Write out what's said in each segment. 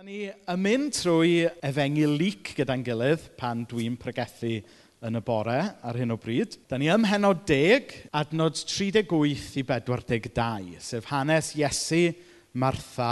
Da ni yn mynd trwy efengyl lyc gyda'n gilydd pan dwi'n pregethu yn y bore ar hyn o bryd. Da ni ym henod 10, adnod 38 i 42, sef hanes Iesu, Martha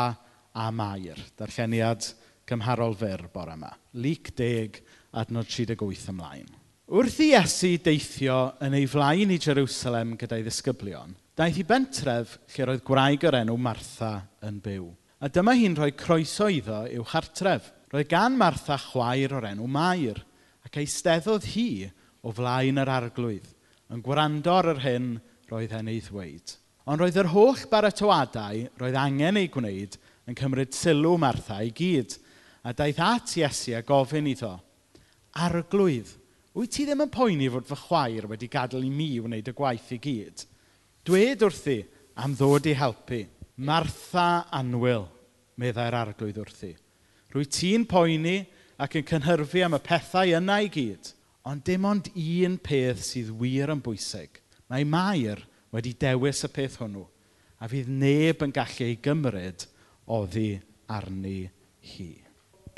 a Mair. Darlleniad cymharol fyr bore yma. Lyc 10, adnod 38 ymlaen. Wrth i Iesu deithio yn ei flaen i Jerusalem gyda'i ddisgyblion, daeth i bentref lle roedd gwraig o'r enw Martha yn byw. A dyma hi'n rhoi croeso iddo i'w chartref. Roedd gan Martha chwaer o'r enw Mair, ac eisteddodd hi o flaen yr arglwydd, yn gwrando ar yr hyn roedd hen ei ddweud. Ond roedd yr holl baratoadau roedd angen ei gwneud yn cymryd sylw Martha i gyd, a daeth at Iesu a gofyn iddo, arglwydd, wyt ti ddim yn poeni fod fy chwaer wedi gadael i mi wneud y gwaith i gyd? Dwed wrthi am ddod i helpu. Martha Anwyl, meddai'r arglwydd wrthi. Rwy ti'n poeni ac yn cynhyrfu am y pethau yna i gyd, ond dim ond un peth sydd wir yn bwysig. Mae Mair wedi dewis y peth hwnnw, a fydd neb yn gallu ei gymryd oddi arni hi.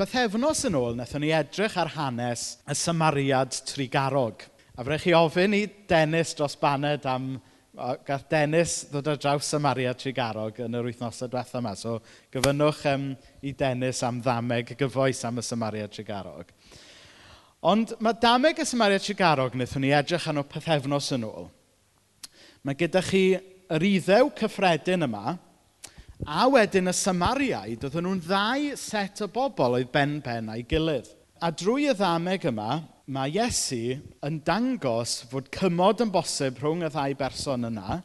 Bythefnos yn ôl, wnaethon ni edrych ar hanes y Samariad Trigarog. A fyddech chi ofyn i Dennis dros baned am gath Dennis ddod ar draws Samaria Trigarog yn yr wythnosau diwetha yma. So gyfynnwch um, i Dennis am ddameg gyfoes am y Samaria Trigarog. Ond mae dameg y Samaria Trigarog wnaethon ni edrych yn o pethefnos yn ôl. Mae gyda chi yr iddew cyffredin yma, a wedyn y Samariaid, oedden nhw'n ddau set o bobl oedd ben-ben a'i gilydd. A drwy y ddameg yma, mae Iesu yn dangos fod cymod yn bosib rhwng y ddau berson yna,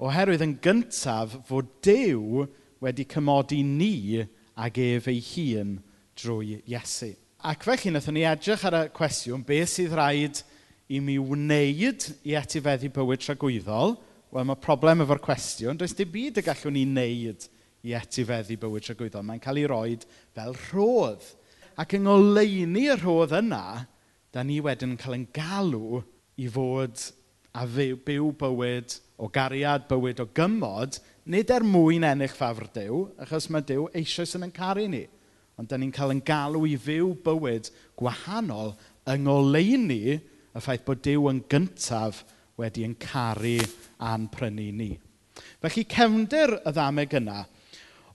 oherwydd yn gyntaf fod Dyw wedi cymodi ni ag ef ei hun drwy Iesu. Ac felly, wnaethon ni edrych ar y cwestiwn, beth sydd rhaid i mi wneud i etifeddu bywyd tragwyddol? Wel, mae problem efo'r cwestiwn, does dim byd y gallwn ni wneud i etifeddu bywyd tragwyddol. Mae'n cael ei roed fel rhodd. Ac yng ngoleini y rhodd yna, da ni wedyn yn cael ein galw i fod a fyw, byw bywyd o gariad, bywyd o gymod, nid er mwyn ennill ffafr Dyw, achos mae Dyw eisoes yn yn caru ni. Ond da ni'n cael ein galw i fyw bywyd gwahanol yng ngoleuni y ffaith bod Dyw yn gyntaf wedi yn caru a'n prynu ni. Felly cefndir y ddameg yna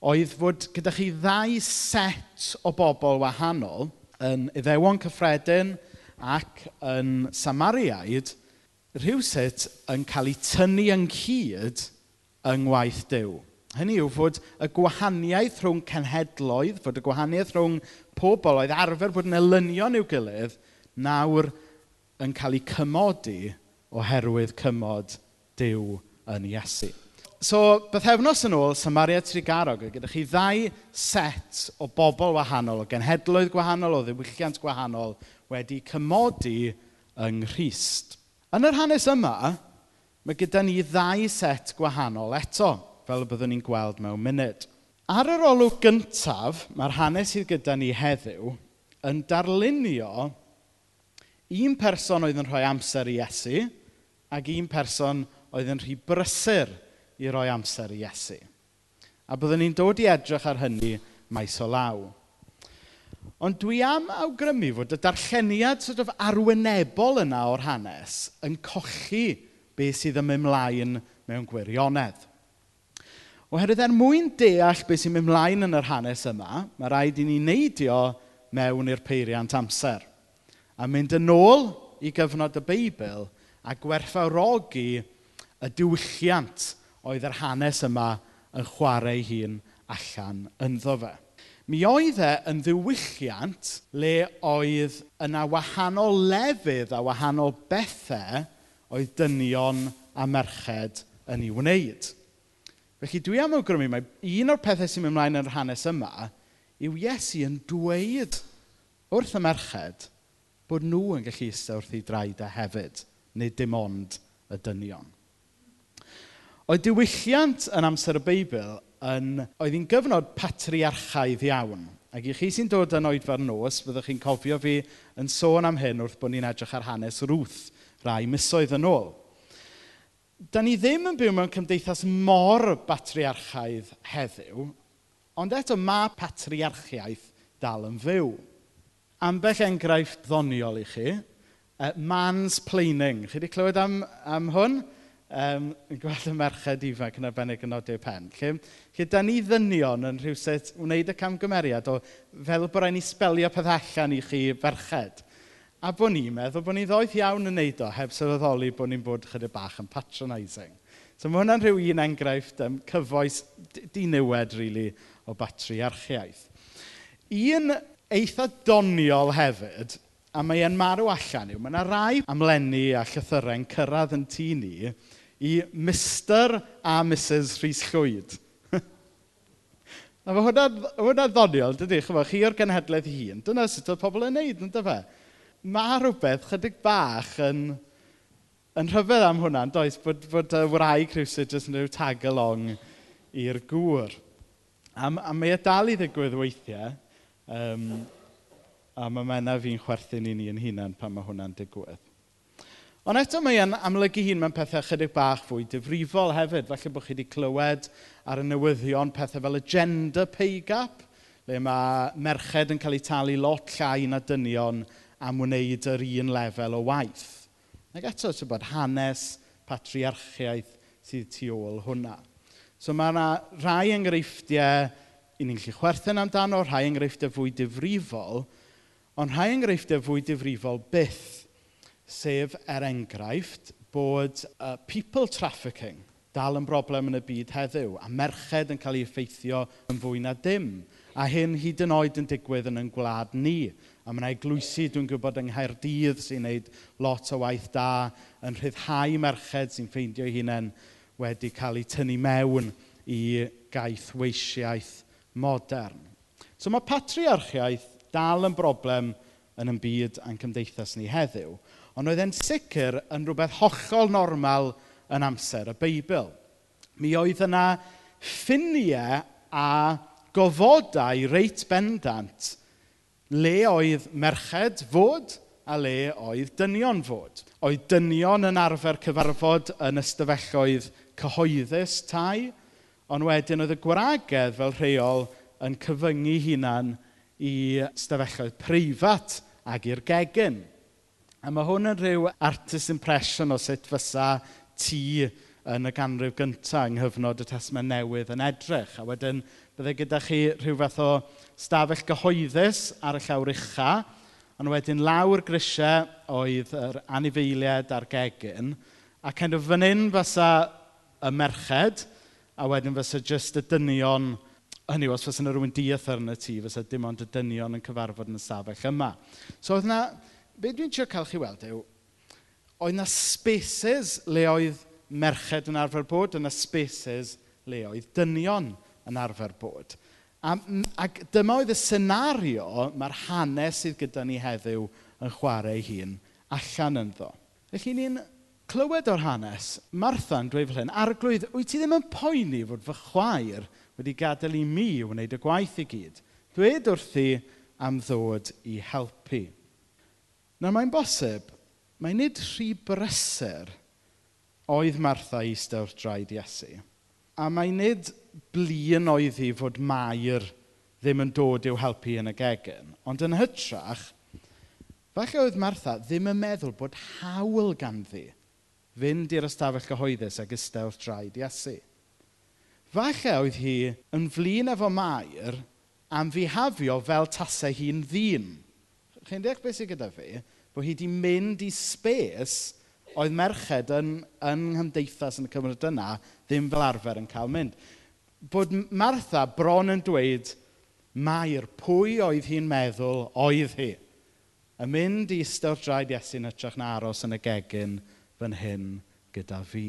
oedd fod gyda chi ddau set o bobl wahanol yn Iddewon Cyffredin, ac yn Samariaid, rhywsut yn cael ei tynnu ynghyd yng ngwaith Dyw. Hynny yw fod y gwahaniaeth rhwng cenhedloedd, fod y gwahaniaeth rhwng pobl oedd arfer bod yn elynion i'w gilydd, nawr yn cael eu cymodi oherwydd cymod Dyw yn Iesu. So, bythefnos yn ôl, Samaria Trigarog, gyda chi ddau set o bobl wahanol, o genhedloedd gwahanol, o ddiwylliant gwahanol, wedi cymodi yng Nghyst. Yn yr hanes yma, mae gyda ni ddau set gwahanol eto, fel y byddwn ni'n gweld mewn munud. Ar yr olwg gyntaf, mae'r hanes sydd gyda ni heddiw yn darlunio un person oedd yn rhoi amser i Iesu ac un person oedd yn rhy brysur i roi amser i Iesu. A byddwn ni'n dod i edrych ar hynny maes o law. Ond dwi am awgrymu fod y darlleniad sort of arwynebol yna o'r hanes yn cochi beth sydd yn mynd mlaen mewn gwirionedd. Oherwydd er mwyn deall beth sy'n mynd mlaen yn yr hanes yma, mae rhaid i ni neidio mewn i'r peiriant amser. A mynd yn ôl i gyfnod y Beibl a gwerthfawrogi y diwylliant oedd yr hanes yma yn chwarae ei hun allan ynddo fe. Mi oedd e yn ddiwylliant le oedd yna wahanol lefydd a wahanol bethau oedd dynion a merched yn ei wneud. Felly dwi am awgrymu mae un o'r pethau sy'n mynd ymlaen yn yr hanes yma yw Iesu yn dweud wrth y merched bod nhw yn gallu eistedd wrth ei draed a hefyd, nid dim ond y dynion. Oedd diwylliant yn amser y Beibl yn... oedd hi'n gyfnod patriarchaidd iawn. Ac i chi sy'n dod yn oedfa'r nos, byddwch chi'n cofio fi yn sôn am hyn wrth bod ni'n edrych ar hanes Ruth rai misoedd yn ôl. Da ni ddim yn byw mewn cymdeithas mor batriarchaidd heddiw, ond eto mae patriarchiaeth dal yn fyw. Ambell enghraifft ddoniol i chi, e, uh, mansplaining. Chi wedi clywed am, am hwn? um, yn gweld y merched ifanc yn arbennig yn nodi'r pen. Lle, lle da ni ddynion yn rhywuset wneud y camgymeriad o fel bod rhaid ni spelio peth allan i chi ferched. A bod ni'n meddwl bod ni'n ddoeth iawn yn neud o heb sylweddoli bod ni'n bod chydig bach yn patronising. So mae hwnna'n rhyw un enghraifft um, cyfoes diniwed, really, o batriarchiaeth. Un eitha doniol hefyd, a mae e'n marw allan yw, mae yna rai amlenni a llythyrau'n cyrraedd yn tŷ ni, i Mr a Mrs Rhys Llwyd. a mae hwnna, hwnna ddoniol, dydy, chyfo, chi o'r genhedlaeth hun. Dyna sut oedd pobl yn neud, yn dyfa. Mae rhywbeth chydig bach yn, yn rhyfedd am hwnna, does, bod, bod y wraig rhywsyd jyst yn rhyw tag along i'r gŵr. A, a mae y dal i ddigwydd weithiau, um, a mae mena fi'n chwerthu'n i ni yn hunain pan mae hwnna'n digwydd. Ond eto mae e'n amlygu ei hun mewn pethau chydig bach fwy difrifol hefyd. Falle bod chi wedi clywed ar y newyddion pethau fel y gender pay gap, le mae merched yn cael eu talu lot llai na dynion am wneud yr un lefel o waith. Ac eto, ti'n bod hanes patriarchiaeth sydd tu ôl hwnna. So mae yna rhai enghreifftiau i ni'n gallu chwerthin amdano, rhai enghreifftiau fwy difrifol, ond rhai enghreifftiau fwy difrifol byth – Sef, er enghraifft, bod uh, people trafficking dal yn broblem yn y byd heddiw, a merched yn cael ei effeithio yn fwy na dim. A hyn hyd yn oed yn digwydd yn yn gwlad ni. A mae yna eglwysi, dwi'n gwybod, yng Nghaerdydd sy'n gwneud lot o waith da yn rhyddhau merched sy'n ffeindio hunain wedi cael eu tynnu mewn i gaeth weisiaeth modern. So mae patriarchiaeth dal yn broblem yn y byd a'n cymdeithas ni heddiw. Ond oedd e'n sicr yn rhywbeth hollol normal yn amser y Beibl. Mi oedd yna ffiniau a gofodau reit bendant le oedd merched fod a le oedd dynion fod. Oedd dynion yn arfer cyfarfod yn ystafelloedd cyhoeddus tai, ond wedyn oedd y gwragedd fel rheol yn cyfyngu hunan i stafelloedd preifat ac i'r gegin. A mae hwn yn rhyw artist impression o sut fysa ti yn y ganrif gyntaf yng nghyfnod y Testament Newydd yn edrych. A wedyn byddai gyda chi rhyw fath o stafell gyhoeddus ar y llawr ucha, ond wedyn lawr grisiau oedd yr anifeiliad a'r gegin, a kind of fan hyn fysa y merched, a wedyn fysa just y dynion hynny os fysa yna rhywun diethyr yn y tŷ, fysa dim ond y dynion yn cyfarfod yn y stafell yma. So oedd yna be dwi'n trio cael chi weld yw, oedd na spaces le oedd merched yn arfer bod, yna spaces le oedd dynion yn arfer bod. A, ac dyma oedd y senario mae'r hanes sydd gyda ni heddiw yn chwarae ei hun allan ynddo. Felly ni'n clywed o'r hanes, Martha'n dweud fel hyn, arglwydd, wyt ti ddim yn poeni fod fy chwaer wedi gadael i mi wneud y gwaith i gyd. Dwed wrthi am ddod i helpu. Na mae'n bosib, mae nid rhy brysur oedd Martha eistedd wrth draed Iesu. A mae nid blin oedd hi fod Mair ddim yn dod i'w helpu yn y gegin. Ond yn hytrach, falle oedd Martha ddim yn meddwl bod hawl ganddi fynd i'r ystafell gyhoeddus ag iste wrth draed Iesu. Falle oedd hi yn flin efo Mair am fihafio fel tasau hi'n ddyn. Chi'n deall beth sy'n gyda fi? bod hi wedi mynd i spes oedd merched yn, yn nghymdeithas yn y cyfnod yna ddim fel arfer yn cael mynd. Bod Martha bron yn dweud, Mair, pwy oedd hi'n meddwl oedd hi? Yn mynd i ystod draed Iesu'n ytrach na aros yn y gegin fan hyn gyda fi.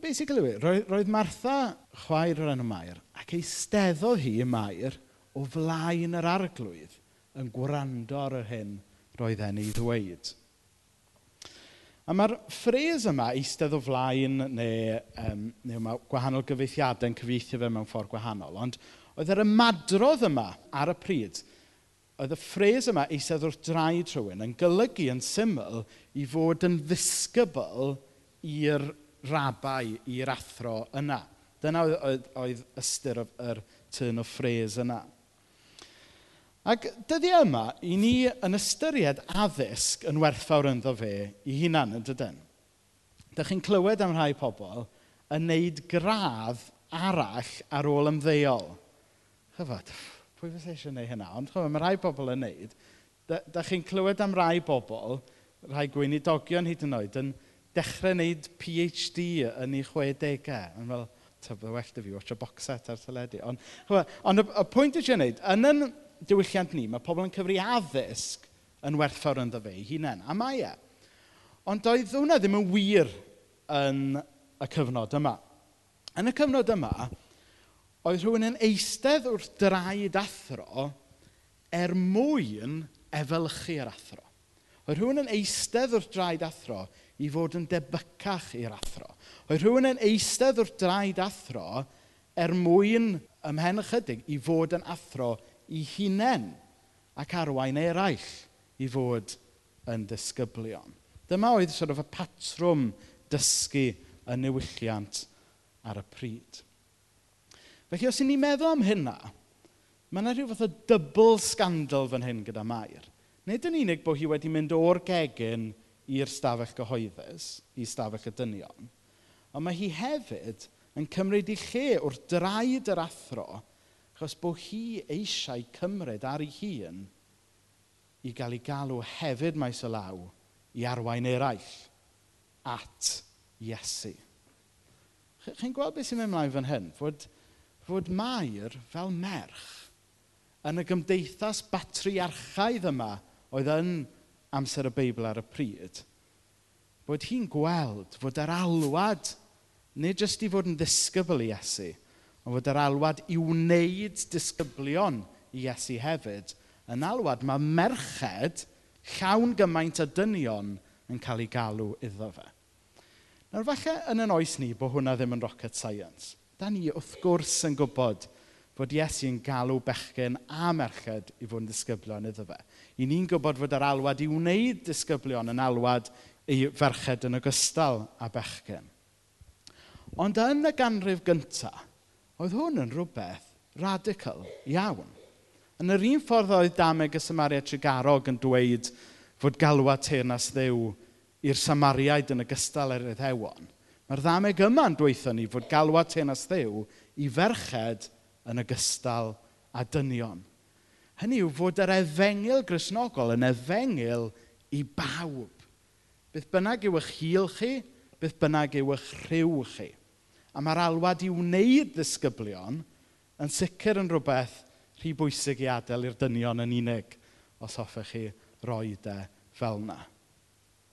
Basically, roedd Martha chwaer o'r enw Mair ac eisteddodd hi Mair o flaen yr arglwydd yn gwrando ar yr hyn roedd e'n ei ddweud. A mae'r ffres yma, eistedd o flaen, neu, um, neu mae gwahanol gyfeithiadau'n cyfeithio fe mewn ffordd gwahanol, ond oedd yr ymadrodd yma ar y pryd, oedd y ffres yma eistedd wrth draed rhywun yn golygu yn syml i fod yn ddisgybl i'r rabau, i'r athro yna. Dyna oedd, oedd, oedd ystyr yr turn o ffres yna. Ac dyddi yma, i ni yn ystyried addysg yn werthfawr ynddo fe i hunan, yn dydyn. Dych chi'n clywed am rhai pobl yn neud gradd arall ar ôl ymddeol. Chyfod, pwy fysa eisiau gwneud hynna? Ond chyfod, mae rhai pobl yn neud. Dych chi'n clywed am rai pobl, rhai gweinidogion hyd yn oed, yn dechrau wneud PhD yn ei 60au. Yn fel, tyfu well dy fi, watch a box set ar teledu. Ond ond y, y pwynt ydych chi'n wneud, yn yn diwylliant ni, mae pobl yn cyfri addysg yn werthfawr ynddo fe ei hunain. A mae e. Ond doedd hwnna ddim yn wir yn y cyfnod yma. Yn y cyfnod yma, oedd rhywun yn eistedd wrth draed athro er mwyn efelychu yr athro. Oedd rhywun yn eistedd wrth draed athro i fod yn debycach i'r athro. Oedd rhywun yn eistedd wrth draed athro er mwyn ymhen ychydig i fod yn athro eu hunain ac arwain eraill i fod yn disgyblion. Dyma oedd sort of y patrwm dysgu y newylliant ar y pryd. Felly, os i ni'n meddwl am hynna, mae yna rhyw fath o dybl scandal fan hyn gyda Mair. Nid yn unig bod hi wedi mynd o'r gegin i'r stafell gyhoeddus, i stafell y dynion, ond mae hi hefyd yn cymryd i lle wrth draed yr athro Achos bod hi eisiau cymryd ar ei hun i gael ei galw hefyd maes o law i arwain eraill at Iesu. Chi'n gweld beth sy'n mynd ymlaen fan hyn? Fod, fod Mair fel merch yn y gymdeithas batriarchaidd yma oedd yn amser y Beibl ar y pryd, bod hi'n gweld fod yr alwad nid jyst i fod yn ddisgybl i Iesu, Ond fod yr alwad i wneud disgyblion i Iesu hefyd yn alwad mae merched llawn gymaint o dynion yn cael ei galw iddo fe. Nawr falle yn yn oes ni bod hwnna ddim yn rocket science. Da ni wrth gwrs yn gwybod fod yn galw bechgyn a merched i fod yn disgyblion iddo fe. I ni'n gwybod fod yr alwad i wneud disgyblion yn alwad i ferched yn ogystal â bechgyn. Ond yn y ganrif gyntaf, Oedd hwn yn rhywbeth radical iawn. Yn yr un ffordd oedd dameg y Samaria Trigarog yn dweud fod galwad teirnas ddew i'r Samariaid yn ogystal â'r Iddewon, mae'r ddameg yma'n dweithio ni fod galwad teirnas ddew i ferched yn ogystal â dynion. Hynny yw fod yr efengil grisnogol yn efengil i bawb. Beth bynnag yw eich hil chi, beth bynnag yw eich rhyw chi. A mae'r alwad i wneud ddisgyblion yn sicr yn rhywbeth rhy bwysig i adael i'r dynion yn unig os hoffech chi roi de fel yna.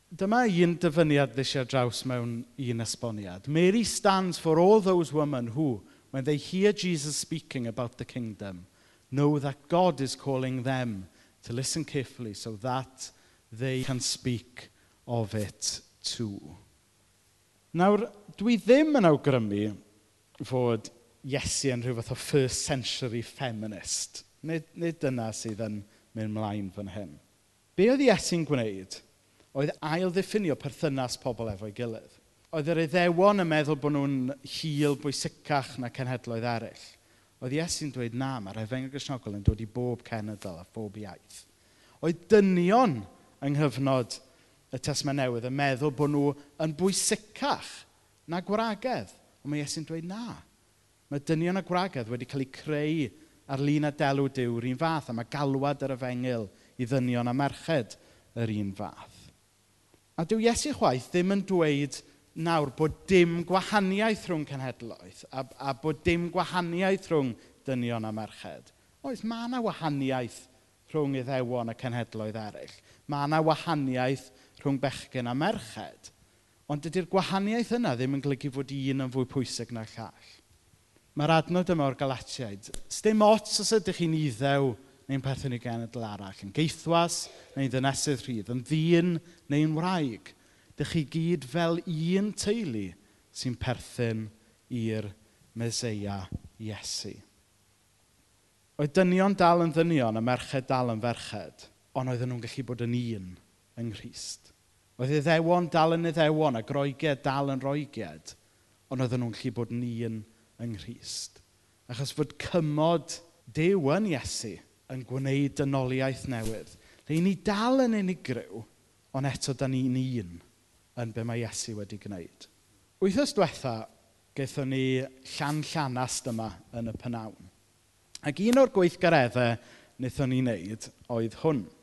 Dyma un dyfyniad ddysio draws mewn un esboniad. Mary stands for all those women who, when they hear Jesus speaking about the kingdom, know that God is calling them to listen carefully so that they can speak of it too. Nawr, dwi ddim yn awgrymu fod Iesu yn rhyw fath o first century feminist. Nid, nid dyna sydd yn mynd mlaen fan hyn. Be oedd Iesu'n gwneud oedd ail-ddiffinio perthynas pobl efo'i gilydd. Oedd yr eddewon yn meddwl bod nhw'n hil bwysicach na cenhedloedd eraill. Oedd Iesu'n dweud na, mae'r efengyl grisnogol yn dod i bob cenedl a phob iaith. Oedd dynion yng nghyfnod y tesma Newydd yn meddwl bod nhw yn bwysicach na gwragedd. Ond mae Iesu'n dweud na. Mae dynion a gwragedd wedi cael eu creu ar lun a delw diw'r un fath, a mae galwad yr efengil i ddynion a merched yr un fath. A dyw Iesu chwaith ddim yn dweud nawr bod dim gwahaniaeth rhwng cenhedloedd a, a bod dim gwahaniaeth rhwng dynion a merched. Oes, mae yna wahaniaeth rhwng iddewon a cenhedloedd eraill. Mae yna wahaniaeth rhwng bechgyn a merched. Ond dydy'r gwahaniaeth yna ddim yn golygu fod un yn fwy pwysig na'r llall. Mae'r adnod yma o'r Galatiaid. Sdim ots os ydych chi'n iddew neu'n perthyn i genedl arall, yn geithwas neu'n ddynesydd rhydd, yn ddyn neu'n wraig. Dych chi gyd fel un teulu sy'n perthyn i'r Meseia Iesu. Oedd dynion dal yn ddynion a merched dal yn ferched, ond oedden nhw'n gallu bod yn un yng Nghyst. Oedd iddewon dal yn iddewon a groeged dal yn roeged, ond oedden nhw'n gallu bod ni yn yng Nghyst. Achos fod cymod Dew yn Iesu yn gwneud dynoliaeth newydd. Le ni dal yn unigryw, ond eto da ni'n un yn be mae Iesu wedi gwneud. Wythnos diwetha, gaethon ni llan llanast yma yn y penawn. Ac un o'r gweithgareddau wnaethon ni wneud oedd hwn –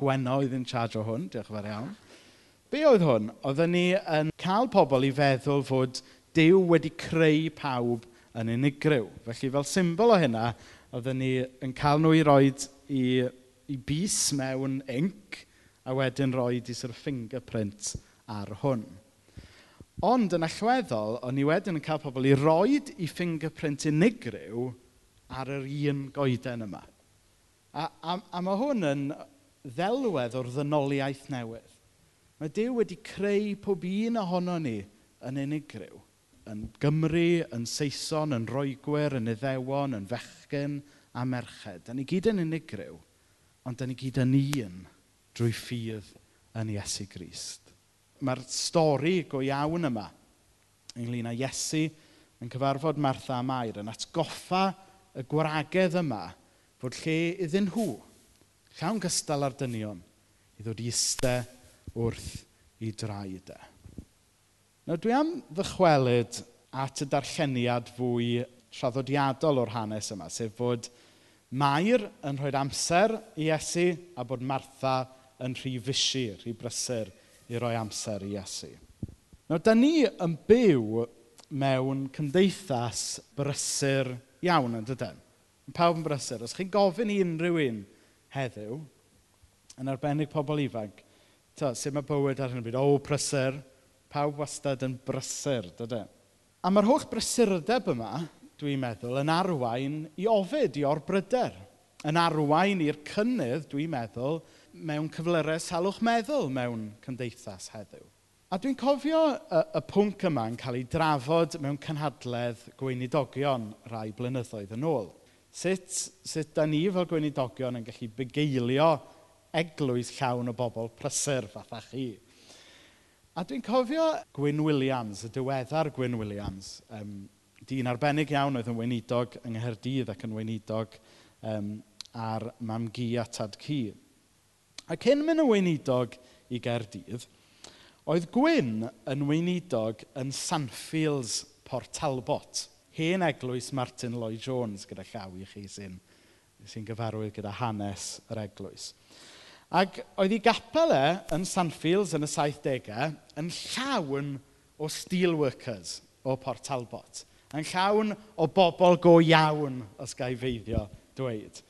Gwenno oedd yn charge o hwn, diolch yn fawr iawn. Be oedd hwn? Oedden ni yn cael pobl i feddwl fod Dyw wedi creu pawb yn unigryw. Felly fel symbol o hynna, oedden ni yn cael nhw i roi i, i bus mewn inc a wedyn roi i sort of fingerprint ar hwn. Ond yn allweddol, o'n i wedyn yn cael pobl i roi i fingerprint unigryw ar yr un goeden yma. A, a, a mae hwn yn ddelwedd o'r ddynoliaeth newydd. Mae Dyw wedi creu pob un ohono ni yn unigryw. Yn Gymru, yn Saeson, yn Roegwyr, yn Iddewon, yn Fechgyn a Merched. Da ni gyd yn unigryw, ond da ni gyd yn un drwy ffydd yn Iesu Grist. Mae'r stori go iawn yma ynglyn â Iesu yn cyfarfod Martha a Mair yn atgoffa y gwragedd yma fod lle iddyn nhw llawn gystal a'r dynion, i ddod i iste wrth i draed e. Nawr, dwi am ddychwelyd at y darlleniad fwy traddodiadol o'r hanes yma, sef bod Mair yn rhoi amser i Iesu a bod Martha yn rhy fysi, rhy brysur i roi amser i Iesu. Nawr, da ni yn byw mewn cymdeithas brysur iawn yn dydyn. Pawb yn brysur. Os chi'n gofyn i unrhyw un heddiw, yn arbennig pobl ifanc, ta, sut mae bywyd ar hyn o bryd? O, brysur. Pawb wastad yn brysur, dydy. A mae'r holl brysurdeb yma, dwi'n meddwl, yn arwain i ofyd, i orbryder. Yn arwain i'r cynnydd, dwi'n meddwl, mewn cyflyrau salwch meddwl mewn cymdeithas heddiw. A dwi'n cofio y, y pwnc yma yn cael ei drafod mewn cynhadledd gweinidogion rai blynyddoedd yn ôl. Sut, sut da ni fel gweinidogion yn gallu bugeilio eglwys llawn o bobl prysur fatha chi? A dwi'n cofio Gwyn Williams, y diweddar Gwyn Williams, um, dyn arbennig iawn oedd yn weinidog yng Nghaerdydd ac yn weinidog um, ar Mamgi a Tad cu. A cyn mynd yn weinidog i Gaerdydd, oedd Gwyn yn weinidog yn Sanfields Port Talbot hen eglwys Martin Lloyd-Jones gyda llaw i chi sy'n sy gyfarwydd gyda hanes yr eglwys. Ac oedd ei gapel e yn Sanfields yn y 70au yn llawn o steelworkers o Port Talbot. Yn llawn o bobl go iawn, os gael feiddio dweud.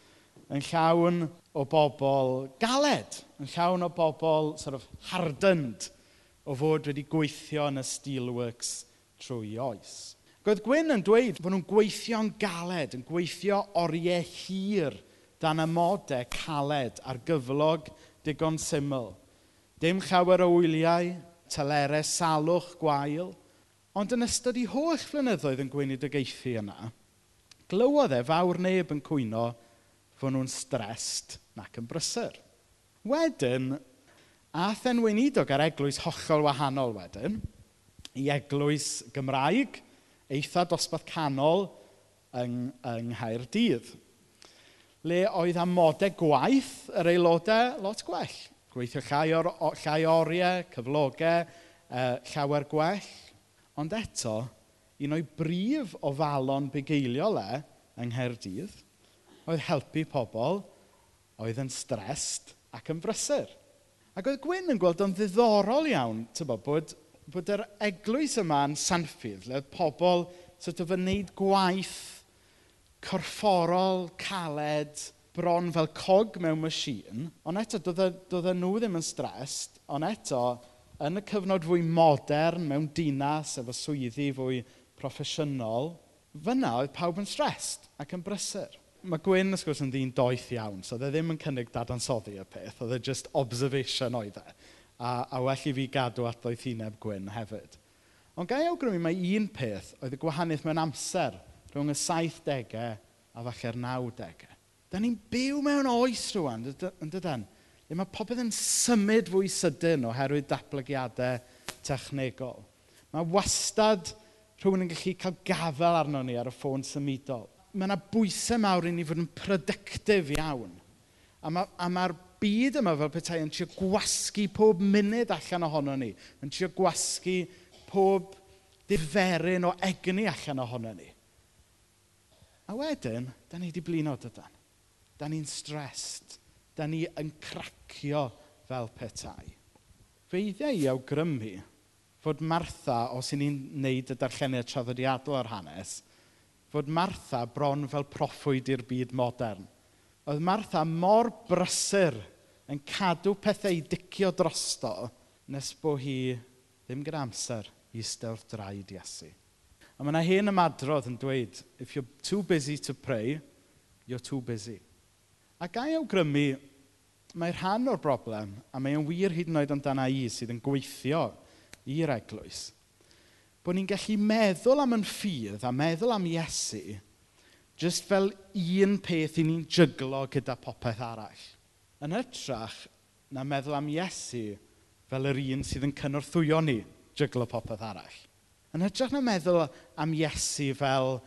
Yn llawn o bobl galed. Yn llawn o bobl sort of, hardened o fod wedi gweithio yn y steelworks trwy oes. Ac Gwyn yn dweud bod nhw'n gweithio'n galed, yn gweithio oriau hir dan amodau caled ar gyflog digon syml. Dim llawer o wyliau, telerau salwch gwael, ond yn ystod i holl flynyddoedd yn gweinidogaethu yna, glywodd e fawr neb yn cwyno fod nhw'n strest nac yn brysur. Wedyn, ath e'n weinidog ar eglwys hollol wahanol wedyn, i eglwys Gymraeg, eitha dosbarth canol yng, yng Nghaerdydd, le oedd amodau gwaith yr aelodau lot gwell. Gweithio llai, or, llai oriau, cyflogau, e, llawer gwell. Ond eto, un o'i brif ofalon bugeiliol e yng Nghaerdydd oedd helpu pobl oedd yn strest ac yn brysur. Ac oedd Gwyn yn gweld o'n ddiddorol iawn, tybo, bod bod yr eglwys yma yn sanffydd, le pobl sort of yn neud gwaith corfforol, caled, bron fel cog mewn machine, ond eto, doedd nhw ddim yn stressed, ond eto, yn y cyfnod fwy modern, mewn dinas, efo swyddi fwy proffesiynol, fyna oedd pawb yn stressed ac yn brysur. Mae Gwyn, wrth gwrs, yn ddyn doeth iawn, so dde ddim yn cynnig dadansoddi y peth, oedd e just observation oedd e a, a well i fi gadw at doedd hineb gwyn hefyd. Ond gael awgrymu mae un peth oedd y gwahaniaeth mewn amser rhwng y 70au a falle'r 90au. Da ni'n byw mewn oes rwan, yn dydyn? Ie, mae popeth yn symud fwy sydyn oherwydd datblygiadau technegol. Mae wastad rhywun yn gallu cael gafel arno ni ar y ffôn symudol. Mae yna bwysau mawr i ni fod yn productif iawn. A mae'r ma byd yma fel petai yn trio gwasgu pob munud allan ohono ni. Yn trio gwasgu pob diferyn o egni allan ohono ni. A wedyn, da ni wedi blino dydan. Da ni'n stressed. Da ni yn cracio fel petai. Feiddiau i awgrymu fod Martha, os i ni'n neud y darlleniad traddodiadol ar hanes, fod Martha bron fel proffwyd i'r byd modern. Oedd Martha mor brysur yn cadw pethau i dicio drosto nes bod hi ddim gyda amser i eistedd draed Iesu. A mae yna hen ymadrodd yn dweud, if you're too busy to pray, you're too busy. A gai awgrymu, mae rhan o'r broblem, a mae'n wir hyd yn oed amdana i sydd yn gweithio i'r eglwys, bod ni'n gallu meddwl am yn ffydd a meddwl am Iesu, just fel un peth i ni'n jyglo gyda popeth arall yn hytrach na meddwl am Iesu fel yr un sydd yn cynorthwyo ni jyglo popeth arall. Yn hytrach na meddwl am Iesu fel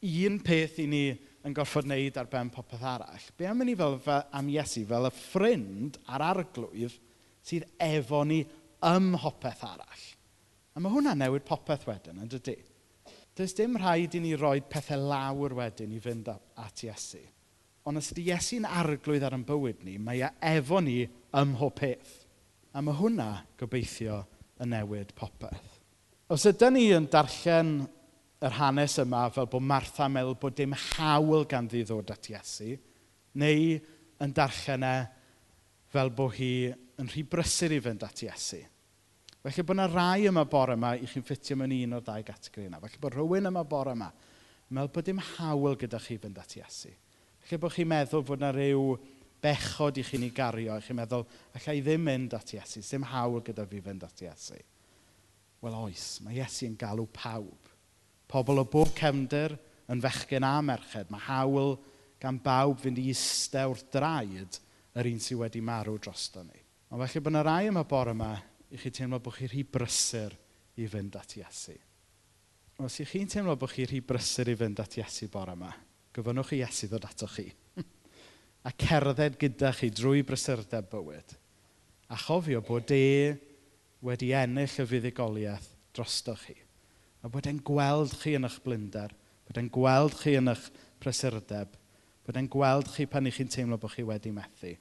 un peth i ni yn gorfod wneud ar ben popeth arall. Be am ni fel, fel am Iesu fel y ffrind a'r arglwydd sydd efo ni ym hopeth arall. A mae hwnna newid popeth wedyn, yn dydy? Does dim rhaid i ni roi pethau lawr wedyn i fynd at Iesu. Ond os ydy Iesu'n arglwydd ar yn bywyd ni, mae e efo ni ym mhob peth. A mae hwnna gobeithio yn newid popeth. Os ydym ni yn darllen yr hanes yma fel bod Martha yn meddwl bod dim hawl gan ddod at Iesu, neu yn darllen e fel bod hi yn rhy brysur i fynd at Iesu. Felly bod yna rai yma bore yma i chi'n ffitio mewn un o'r ddau gategori yna. Felly bod rhywun yma bore yma yn meddwl bod dim hawl gyda chi fynd at Iesu. Falle bod chi'n meddwl bod yna rhyw bechod i chi'n ei gario. A chi'n meddwl, allai ddim mynd at Iesu. Dim hawl gyda fi fynd at Iesu. Wel oes, mae Iesu yn galw pawb. Pobl o bob cefndir yn fechgyn a merched. Mae hawl gan bawb fynd i eistedd wrth draed yr un sydd wedi marw drosto ni. Ond felly bod yna rai yma bore yma i chi teimlo bod chi rhy brysur i fynd at Iesu. Os i chi'n teimlo bod chi rhy brysur i fynd at Iesu bore yma, gofynnwch i Iesu ddod ato chi a cerdded gyda chi drwy brysurdeb bywyd a chofio bod e wedi ennill y fuddugoliaeth drosto chi a bod e'n gweld chi yn eich blinder, bod e'n gweld chi yn eich prysurdeb, bod e'n gweld chi pan i chi'n teimlo bod chi wedi methu.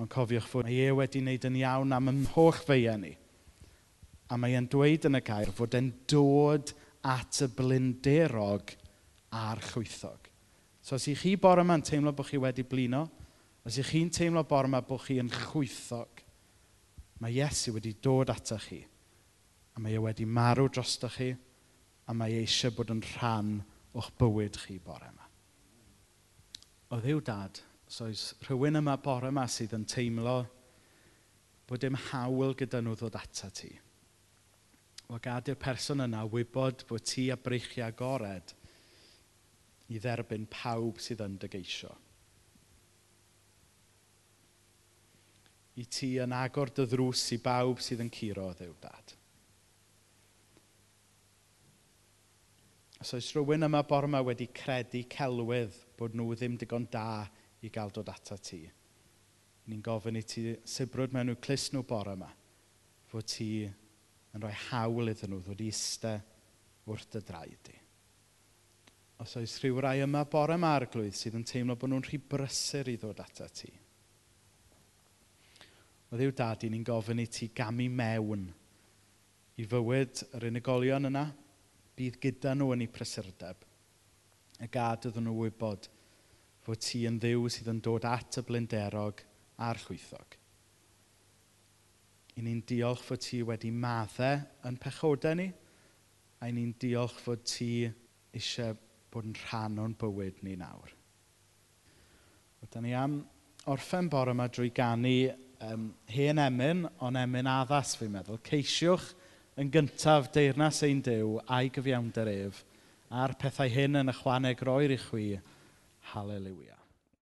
Ond cofiwch fod mae e wedi wneud yn iawn am ym mhoch feia ni. A mae e'n dweud yn y gair fod e'n dod at y blinderog a'r chwythog. So os i chi bore yma'n teimlo bod chi wedi blino, os i chi'n teimlo bore yma bod chi yn chwythog, mae Iesu wedi dod ato chi, a mae e wedi marw drosto chi, a mae e eisiau bod yn rhan o'ch bywyd chi bore yma. O ddiw dad, so oes rhywun yma bore yma sydd yn teimlo bod dim hawl gyda nhw ddod ata ti. O gad i'r person yna wybod bod ti a breichiau agored i dderbyn pawb sydd yn dygeisio. I ti yn agor dy ddrws i bawb sydd yn curo, o ddew dad. Os oes rhywun yma bore yma wedi credu celwydd bod nhw ddim digon da i gael dod ata ti, ni'n gofyn i ti sibrwyd mewn nhw clus nhw bore yma, fod ti yn rhoi hawl iddyn nhw ddod i eistedd wrth dy draed di os oes rhyw rai yma bore yma ar glwydd sydd yn teimlo bod nhw'n rhy brysur i ddod atat ti. O ddiw dad, ni'n gofyn i ti gamu mewn i fywyd yr unigolion yna, bydd gyda nhw yn eu prysurdeb. Y gad ydyn nhw wybod fod ti yn ddiw sydd yn dod at y blinderog a'r llwythog. I ni'n diolch fod ti wedi maddau yn pechodau ni, a i ni'n diolch fod ti eisiau bod yn rhan o'n bywyd ni nawr. Rydyn ni am orffen bore yma drwy ganu um, hen emyn, ond emyn addas fi'n meddwl. Ceisiwch yn gyntaf deyrnas ein dew a'i gyfiawnder ef a'r pethau hyn yn ychwaneg roi'r i chwi. Haleluia.